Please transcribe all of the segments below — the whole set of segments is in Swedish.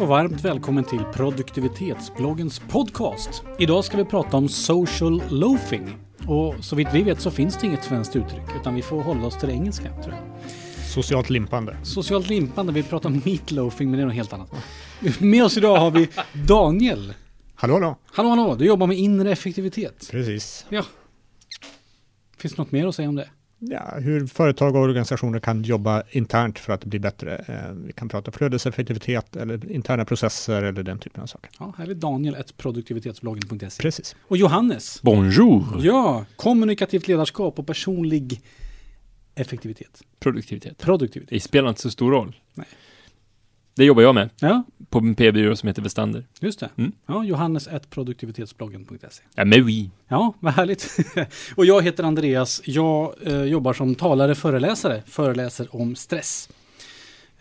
och varmt välkommen till produktivitetsbloggens podcast. Idag ska vi prata om social loafing. Och så vitt vi vet så finns det inget svenskt uttryck utan vi får hålla oss till det engelska tror jag. Socialt limpande. Socialt limpande, vi pratar om meatloafing men det är något helt annat. Med oss idag har vi Daniel. Hallå, hallå. Hallå hallå, du jobbar med inre effektivitet. Precis. Ja. Finns det något mer att säga om det? Ja, hur företag och organisationer kan jobba internt för att bli bättre. Eh, vi kan prata flödeseffektivitet eller interna processer eller den typen av saker. Ja, här är Daniel, ett produktivitetsbloggen.se. Precis. Och Johannes. Bonjour! Ja, kommunikativt ledarskap och personlig effektivitet. Produktivitet. Produktivitet. Det spelar inte så stor roll. Nej. Det jobbar jag med Ja, på en p-byrå som heter Vestander. just det. Mm. Ja, Johannes, ett produktivitetsbloggen.se. Ja, men oui. Ja, vad härligt. och jag heter Andreas. Jag eh, jobbar som talare, föreläsare, föreläser om stress.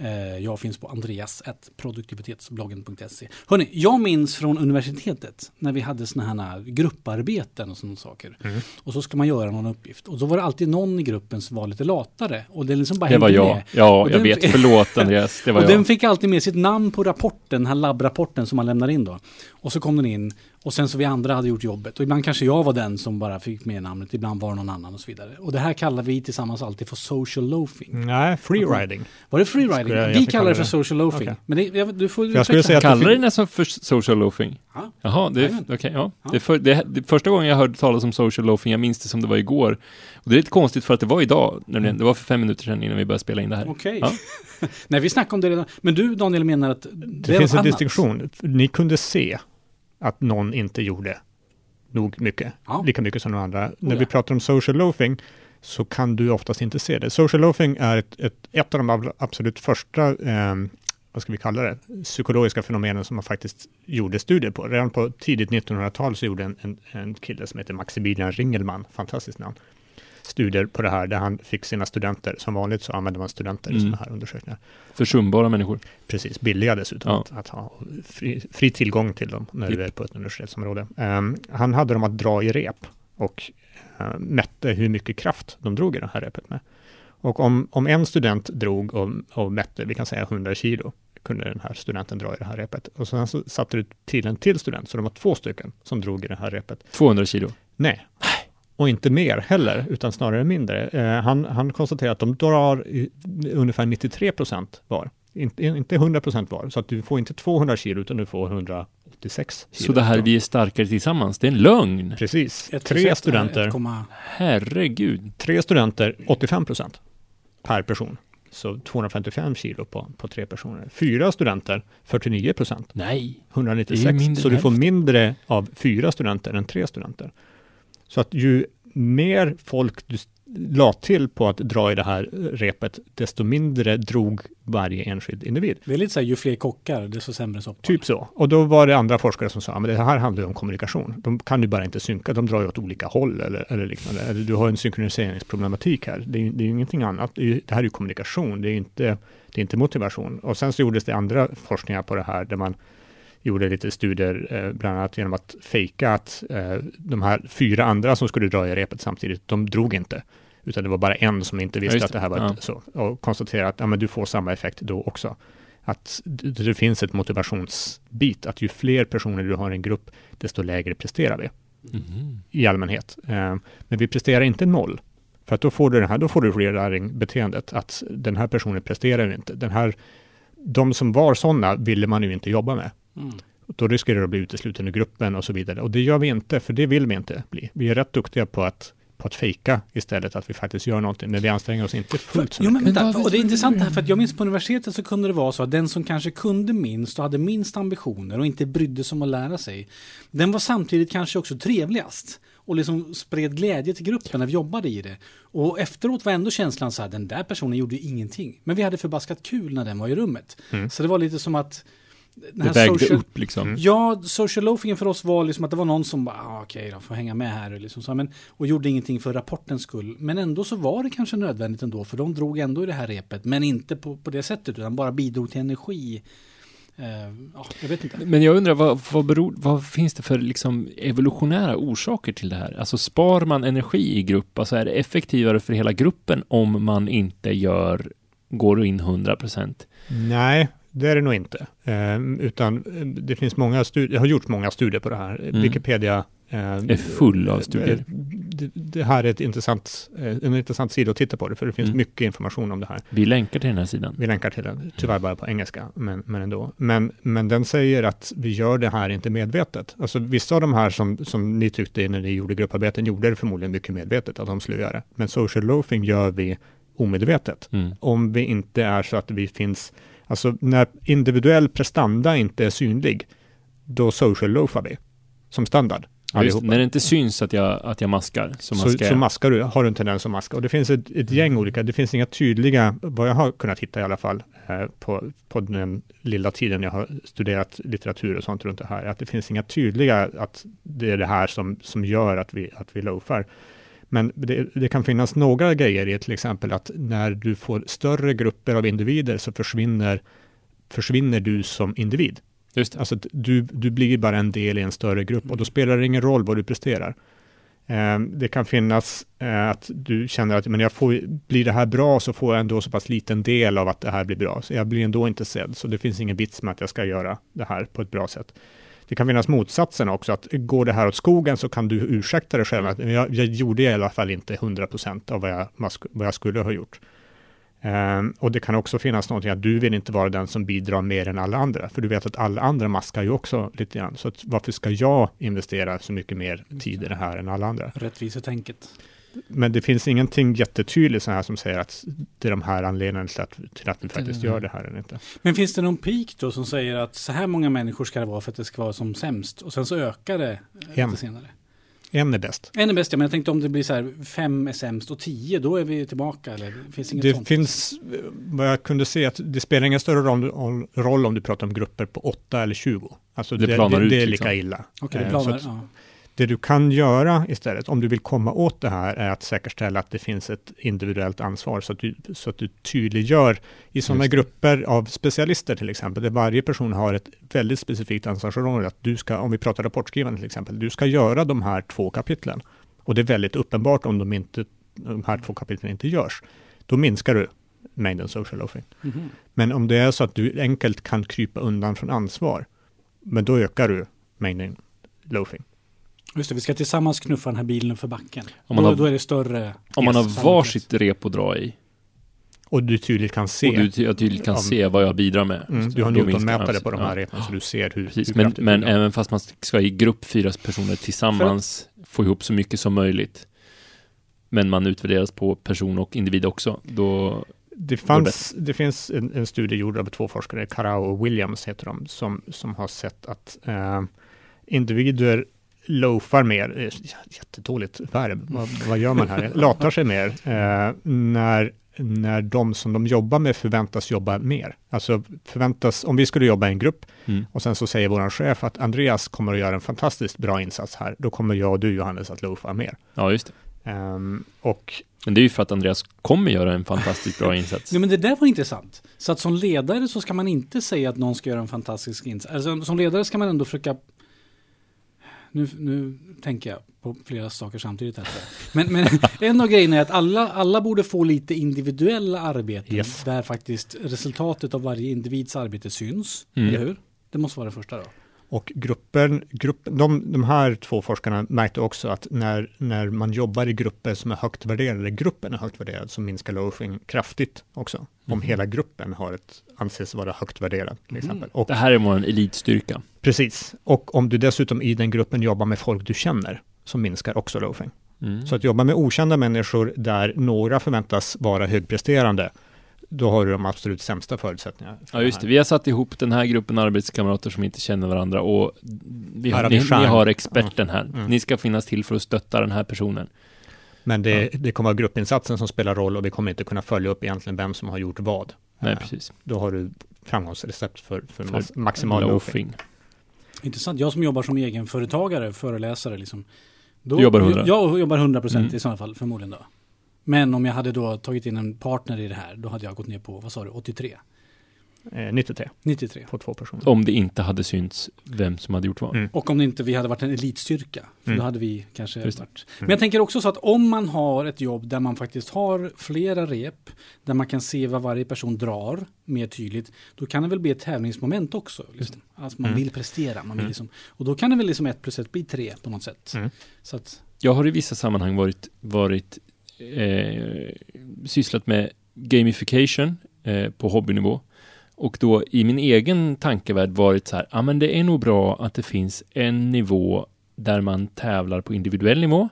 Eh, jag finns på andreas.produktivitetsbloggen.se. Hörni, jag minns från universitetet när vi hade såna här grupparbeten och sådana saker. Mm. Och så ska man göra någon uppgift. Och då var det alltid någon i gruppen som var lite latare. Och det liksom bara Det var jag. med. Ja, Och jag den- vet. Förlåt Andreas. Det var och den jag. fick alltid med sitt namn på rapporten, den här labbrapporten som man lämnar in då. Och så kom den in och sen så vi andra hade gjort jobbet. Och ibland kanske jag var den som bara fick med namnet, ibland var det någon annan och så vidare. Och det här kallar vi tillsammans alltid för social loafing. Nej, freeriding. Var det freeriding? Jag Vi kallar det för social loafing. Okej. Men det, jag, du får Jag skulle säga att Kallar det det nästan för social loafing? Ja. Jaha, det Jajamän. okej, ja. Ja. Det, för, det, det, första gången jag hörde talas om social loafing, jag minns det som det var igår. Och det är lite konstigt för att det var idag, nämligen, det var för fem minuter sedan innan vi började spela in det här. Okej. Ja. Nej, vi snackade om det redan. Men du Daniel menar att det, Det finns en annat. distinktion. Ni kunde se att någon inte gjorde nog mycket, Ja. lika mycket som de andra. När ja. vi pratar om social loafing så kan du oftast inte se det. Social loafing är ett, ett, ett av de ab- absolut första, eh, vad ska vi kalla det, psykologiska fenomenen som man faktiskt gjorde studier på. Redan på tidigt 1900-tal så gjorde en, en, en kille som heter Maximilian Ringelmann, fantastiskt namn, studier på det här där han fick sina studenter, som vanligt så använder man studenter i Mm. sådana här undersökningar. Försumbara människor. Precis, billiga dessutom Ja. att, att ha fri, fri tillgång till dem när du är på ett universitetsområde. Ehm, han hade dem att dra i rep och eh, mätte hur mycket kraft de drog i det här repet med. Och om, om en student drog och, och mätte, vi kan säga 100 kilo, kunde den här studenten dra i det här repet. Och sen så satte du till en till student, så de var två stycken som drog i det här repet. 200 kilo. Nej, och inte mer heller, utan snarare mindre. Eh, han, han konstaterar att de drar i, ungefär 93 procent var. Inte, inte 100 procent var, så att du får inte 200 kilo, utan du får 186 kilo. Så det här, vi är starkare tillsammans, det är en lögn. Precis, Ett tre studenter, 1,- Herregud. tre studenter 85 procent per person. Så 255 kilo på, på tre personer. Fyra studenter 49 procent, Nej. 196. Det är mindre så du får mindre av fyra studenter än tre studenter. Så att ju mer folk du la till på att dra i det här repet, desto mindre drog varje enskild individ. Det är lite så här, ju fler kockar, desto sämre soppa. Typ så. Och då var det andra forskare som sa, men det här handlar ju om kommunikation. De kan ju bara inte synka, de drar ju åt olika håll eller, eller liknande. Eller du har en synkroniseringsproblematik här. Det är, det är ju ingenting annat. Det, är det här är ju kommunikation, det är ju inte, det är inte motivation. Och sen så gjordes det andra forskningar på det här, där man gjorde lite studier, eh, bland annat genom att fejka att eh, de här fyra andra som skulle dra i repet samtidigt, de drog inte. Utan det var bara en som inte visste just att det här var Ja. så. Och konstaterade att ja, men du får samma effekt då också. Att det, det finns ett motivationsbit, att ju fler personer du har i en grupp, desto lägre presterar vi Mhm. i allmänhet. Eh, men vi presterar inte noll. För att då får du det här, då får du rearing-beteendet, att den här personen presterar ju inte. Den här, de som var sådana ville man ju inte jobba med. Mm. Då riskerar du att bli utesluten ur gruppen och så vidare. Och det gör vi inte, för det vill vi inte bli. Vi är rätt duktiga på att, på att fejka istället, att vi faktiskt gör någonting, men vi anstränger oss inte fullt så Jo, men mycket. vänta, Men och det är intressant här, för att jag minns på universitetet så kunde det vara så att den som kanske kunde minst och hade minst ambitioner och inte brydde sig om att lära sig, den var samtidigt kanske också trevligast och liksom spred glädje till gruppen när vi jobbade i det. Och efteråt var ändå känslan så här, den där personen gjorde ju ingenting. Men vi hade förbaskat kul när den var i rummet. Mm. Så det var lite som att den Det här vägde social- upp liksom. Mm. Ja, social loafingen för oss var liksom att det var någon som bara, ah, okej då, får hänga med här och, liksom så, men, och gjorde ingenting för rapportens skull. Men ändå så var det kanske nödvändigt ändå, för de drog ändå i det här repet, men inte på, på det sättet, utan bara bidrog till energi. Eh, ja, jag vet inte. Men jag undrar, vad, vad, beror, vad finns det för liksom evolutionära orsaker till det här? Alltså spar man energi i grupp, alltså är det effektivare för hela gruppen om man inte gör, går in 100 procent? Nej, det är det nog inte. Eh, utan eh, det finns många studier, det har gjorts många studier på det här. Mm. Wikipedia eh, Är full av studier. eh, Det, det här är ett intressant, eh, en intressant sida att titta på det, för det finns Mm. mycket information om det här. Vi länkar till den här sidan. Vi länkar till den, tyvärr bara på engelska, men, men ändå. Men, men den säger att vi gör det här inte medvetet. Alltså vissa av de här som, som ni tyckte när ni gjorde grupparbeten gjorde det förmodligen mycket medvetet, att de skulle göra. Men social loafing gör vi omedvetet. Mm. Om vi inte är så att vi finns, alltså när individuell prestanda inte är synlig, då social loafar vi som standard. Just, när det inte syns att jag, att jag maskar, så Så, maskar så jag. maskar du, har du en tendens att maska. Och det finns ett, ett gäng olika, det finns inga tydliga, vad jag har kunnat hitta i alla fall, eh, på, på den lilla tiden jag har studerat litteratur och sånt runt det här, att det finns inga tydliga, att det är det här som, som gör att vi, att vi loafar. Men det, det kan finnas några grejer i till exempel att när du får större grupper av individer så försvinner, försvinner du som individ. Just det. Alltså du, du blir bara en del i en större grupp och då spelar det ingen roll vad du presterar. Eh, det kan finnas eh, att du känner att men jag får, blir det här bra så får jag ändå så pass liten del av att det här blir bra. Så jag blir ändå inte sedd, så det finns ingen vits med att jag ska göra det här på ett bra sätt. Det kan finnas motsatsen också, att går det här åt skogen så kan du ursäkta dig själv. Att jag, jag gjorde i alla fall inte 100% av vad jag, vad jag skulle ha gjort. Ehm, och det kan också finnas någonting att du vill inte vara den som bidrar mer än alla andra, för du vet att alla andra maskar ju också lite grann. Så att varför ska jag investera så mycket mer tid i det här än alla andra? Rättvisetänket. Men det finns ingenting jättetydligt så här som säger att det är de här anledningarna till att, till att vi faktiskt gör det här eller inte. Men finns det någon peak då som säger att så här många människor ska det vara för att det ska vara som sämst? Och sen så ökar det eh, En. lite senare. En är bäst. En är bäst, ja, men jag tänkte om det blir så här fem är sämst och tio, då är vi tillbaka. Eller finns inget Det sånt? finns, vad jag kunde se, att det spelar ingen större roll, om, roll om du pratar om grupper på 8 eller 20. Alltså Det det, det, planar det, ut, är liksom. lika illa. Okej, det Eh, så planar. att- Ja. Det du kan göra istället, om du vill komma åt det här, är att säkerställa att det finns ett individuellt ansvar, så att du, så att du tydliggör i sådana grupper av specialister till exempel, där varje person har ett väldigt specifikt ansvarsområde, att du ska, om vi pratar rapportskrivande till exempel, du ska göra de här två kapitlen. Och det är väldigt uppenbart om de, inte, de här två kapitlen inte görs. Då minskar du mängden social loafing. Mhm. Men om det är så att du enkelt kan krypa undan från ansvar, men då ökar du mängden loafing. Just det, vi ska tillsammans knuffa den här bilen för backen. Om man då, har- då är det större... Om man har varsitt rep att dra i Och du tydligt kan se. och du jag tydligt kan Ja. se vad jag bidrar med. Mm, du har Newtonmätare ja, på de ja. här repen så du ser hur, Precis, hur men, men det även fast man ska i grupp fyra personer tillsammans få ihop så mycket som möjligt men man utvärderas på person och individ också, då det, fanns, det finns en, en studie gjord av två forskare, Carao och Williams heter de, som, som har sett att eh, individer loafar mer, eh, jättedåligt verb, vad, vad gör man här? Latar sig mer eh, när, när de som de jobbar med förväntas jobba mer. Alltså förväntas, om vi skulle jobba i en grupp mm. och sen så säger vår chef att Andreas kommer att göra en fantastiskt bra insats här, då kommer jag och du Johannes att loafa mer. ja just det. Ehm, och Men det är ju för att Andreas kommer göra en fantastiskt bra insats. Ja, men det där var intressant. Så att som ledare så ska man inte säga att någon ska göra en fantastisk insats. Alltså, som ledare ska man ändå försöka... Nu, nu tänker jag på flera saker samtidigt. Här, men, men en av grejerna är att alla, alla borde få lite individuella arbeten. Yes. Där faktiskt resultatet av varje individs arbete syns. Mm. Eller hur? Det måste vara det första då. Och gruppen, gruppen de, de här två forskarna märkte också att när, när man jobbar i grupper som är högt värderade, gruppen är högt värderad, så minskar loafing kraftigt också. Om Mhm. hela gruppen har ett, anses vara högt värderad till Mhm. exempel. Och, Det här är vår elitstyrka. precis. Och om du dessutom i den gruppen jobbar med folk du känner, så minskar också loafing. Mm. Så att jobba med okända människor där några förväntas vara högpresterande, då har du de absolut sämsta förutsättningarna. för Ja just det, vi har satt ihop den här gruppen arbetskamrater som inte känner varandra och vi ni, vi ni har experten här. Mm. Ni ska finnas till för att stötta den här personen. Men det, det kommer vara gruppinsatsen som spelar roll och vi kommer inte kunna följa upp egentligen vem som har gjort vad. Nej, Eh, precis. Då har du framgångsrecept för, för, För maximal loafing. Loafing. Intressant. Jag som jobbar som egenföretagare, föreläsare liksom. Då, Du jobbar 100? Jag jobbar 100 procent Mm. i sådana fall, förmodligen då. Men om jag hade då tagit in en partner i det här, då hade jag gått ner på, vad sa du, 83? Eh, 93 93. på två personer. Om det inte hade synts vem som hade gjort vad. Mm. Och om det inte vi hade varit en elitstyrka. För Mm. då hade vi kanske Just varit. Men jag tänker också så att om man har ett jobb där man faktiskt har flera rep, där man kan se vad varje person drar mer tydligt, då kan det väl bli ett tävlingsmoment också. Liksom. Alltså man Mm. vill prestera, man vill Mm. liksom, och då kan det väl liksom ett plus ett bli tre på något sätt. Mm. Så att, Jag har i vissa sammanhang varit, varit eh, sysslat med gamification eh, på hobbynivå. Och då i min egen tankevärld varit så här, ja men det är nog bra att det finns en nivå där man tävlar på individuell nivå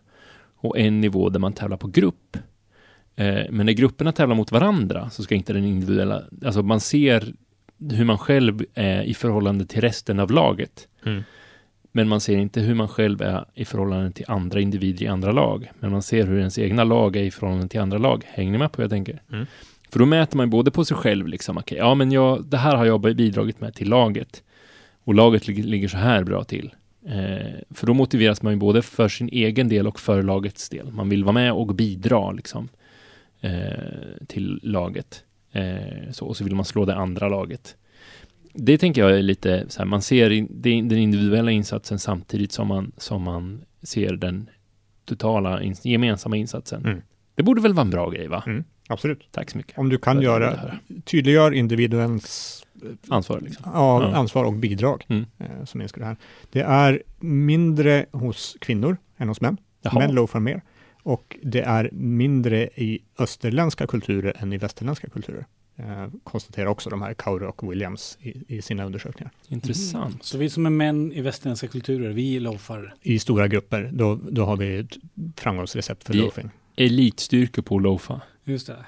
och en nivå där man tävlar på grupp. Eh, men när grupperna tävlar mot varandra så ska inte den individuella, alltså man ser hur man själv är i förhållande till resten av laget. Mm. Men man ser inte hur man själv är i förhållande till andra individer i andra lag. Men man ser hur ens egna lag är i förhållande till andra lag. Hänger ni med på vad jag tänker? Mm. För då mäter man både på sig själv, liksom, okej, ja men jag, det här har jag bidragit med till laget. Och laget ligger, ligger så här bra till. Eh, för då motiveras man ju både för sin egen del och för lagets del. Man vill vara med och bidra liksom, eh, till laget. Eh, så, och så vill man slå det andra laget. Det tänker jag är lite så här, man ser in, den individuella insatsen samtidigt som man, som man ser den totala gemensamma insatsen. Mm. Det borde väl vara en bra grej, va? Mm. Absolut. Tack så mycket. Om du kan göra, tydliggör individens Ansvar liksom. ja, Ja. ansvar och bidrag Mm. eh, som minskar det här. Det är mindre hos kvinnor än hos män. Jaha. Män loafar mer. Och det är mindre i österländska kulturer än i västerländska kulturer. Eh, konstaterar också de här Kaure och Williams i, i sina undersökningar. Intressant. så vi som är män i västerländska kulturer, vi loafar. I stora grupper, då, då har vi ett framgångsrecept för loafing. Elitstyrka på Lofa. Just det.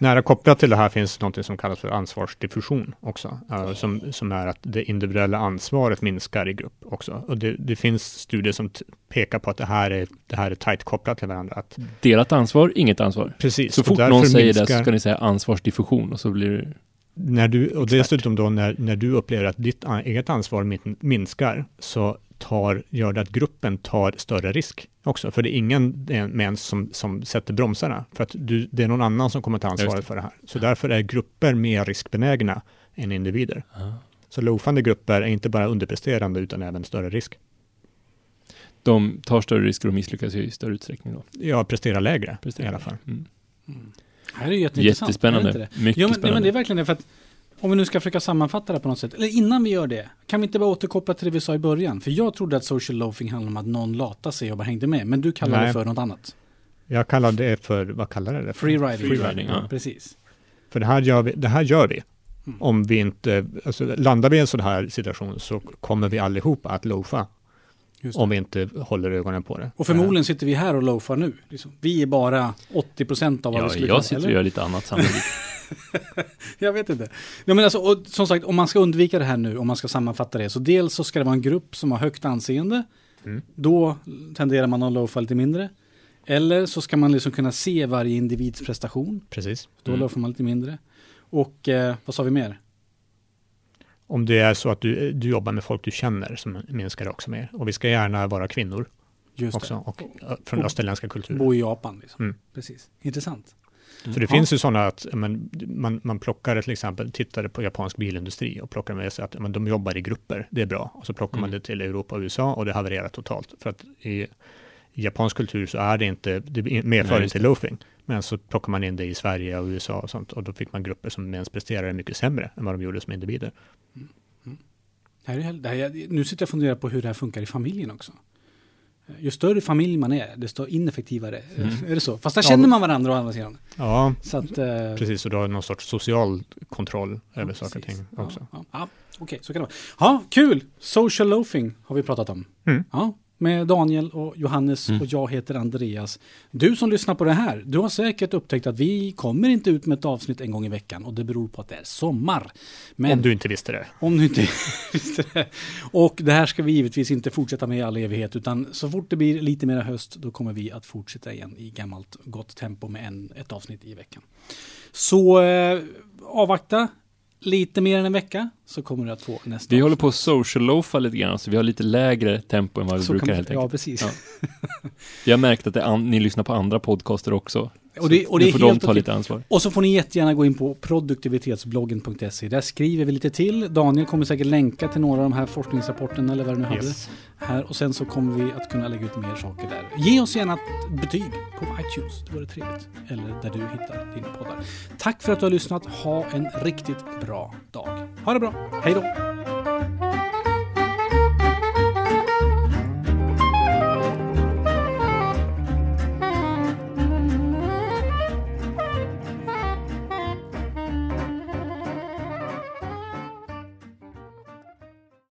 Nära kopplat till det här finns något som kallas för ansvarsdiffusion också, eh, som, som är att det individuella ansvaret minskar i grupp också. Och det, det finns studier som pekar på att det här är, det här är tajt kopplat till varandra. Att, Delat ansvar, inget ansvar. precis, Så fort någon säger det minskar- så ska ni säga ansvarsdiffusion och så blir det När du, och dessutom då när, när du upplever att ditt eget ansvar min, minskar, så tar, gör det att gruppen tar större risk också. För det är ingen med ens som, som sätter bromsarna. För att du, det är någon annan som kommer ta ansvaret för det här. Så därför är grupper mer riskbenägna än individer. Så loafande grupper är inte bara underpresterande utan även större risk. De tar större risker och misslyckas i större utsträckning då. Jag presterar lägre i alla fall. Mm. Det här är jätteintressant. är det inte Jättespännande. det? Mycket Ja men, ja, spännande. men det är verkligen det. För att om vi nu ska försöka sammanfatta det på något sätt. Eller innan vi gör det. Kan vi inte bara återkoppla till det vi sa i början? För jag trodde att social loafing handlade om att någon latade sig och bara hängde med. Men du kallar det för något annat. Jag kallar det för, vad kallar jag det för? Free riding. Free riding, ja. Precis. För det här gör vi, det här gör vi. Mm. Om vi inte, alltså landar vi i en sån här situation så kommer vi allihopa att loafa. Om vi inte håller ögonen på det. Och förmodligen sitter vi här och loafar nu. Liksom. Vi är bara 80% av vad vi Ja, skulle jag sitter och gör lite annat samtidigt. Jag vet inte. Ja, men alltså, och som sagt, om man ska undvika det här nu, om man ska sammanfatta det, så dels så ska det vara en grupp som har högt anseende. Mm. Då tenderar man att loafa lite mindre. Eller så ska man liksom kunna se varje individs prestation. Precis. Då Mm. loafar man lite mindre. Och eh, vad sa vi mer? Om det är så att du, du jobbar med folk du känner så minskar det också mer. Och vi ska gärna vara kvinnor Just också. det. Och ö, från Och- österländska kulturer. Bo i Japan. Liksom. Mm. Precis. Intressant. För det Ja. finns ju sådana att men, man, man plockar till exempel, tittar på japansk bilindustri och plockar med sig att men, de jobbar i grupper, det är bra. Och så plockar man Mm. det till Europa och USA och det havererar totalt. För att i, i japansk kultur så är det inte, det medför Nej, inte loafing. Men så plockar man in det i Sverige och USA och sånt och då fick man grupper som ens presterade mycket sämre än vad de gjorde som individer. Det här är, det här, är- nu sitter jag och funderar på hur det här funkar i familjen också. Ju större familj man är, desto ineffektivare. Mm. Är det så? Fast där känner man varandra å andra sidan. Ja, Så att, eh, precis. Och du har någon sorts social kontroll över Ja, saker och ting också. Ja, ja, ja. Okej, så kan det vara. Ja, kul! Social loafing har vi pratat om. Mm. Ja, med Daniel och Johannes Mm. och jag heter Andreas. Du som lyssnar på det här, du har säkert upptäckt att vi kommer inte ut med ett avsnitt en gång i veckan och det beror på att det är sommar. Men Om du inte visste det. om du inte visste det. Och det här ska vi givetvis inte fortsätta med i all evighet, utan så fort det blir lite mer höst, då kommer vi att fortsätta igen i gammalt gott tempo med en, ett avsnitt i veckan. Så eh, avvakta lite mer än en vecka, så kommer du att få nästa Vi håller på att social-loafa lite grann, så vi har lite lägre tempo än vad vi Så brukar helt Ja, enkelt. precis. Ja. Jag har märkt att an- ni lyssnar på andra podcaster också. Och det, och det får de ta lite ansvar. Och så får ni jättegärna gå in på produktivitetsbloggen.se. Där skriver vi lite till. Daniel kommer säkert länka till några av de här forskningsrapporterna eller vad det nu hade. Yes. Här, och sen så kommer vi att kunna lägga ut mer saker där. Ge oss gärna ett betyg på iTunes, det vore trevligt. Eller där du hittar dina poddar. Tack för att du har lyssnat. Ha en riktigt bra dag. Ha det bra. Hej då!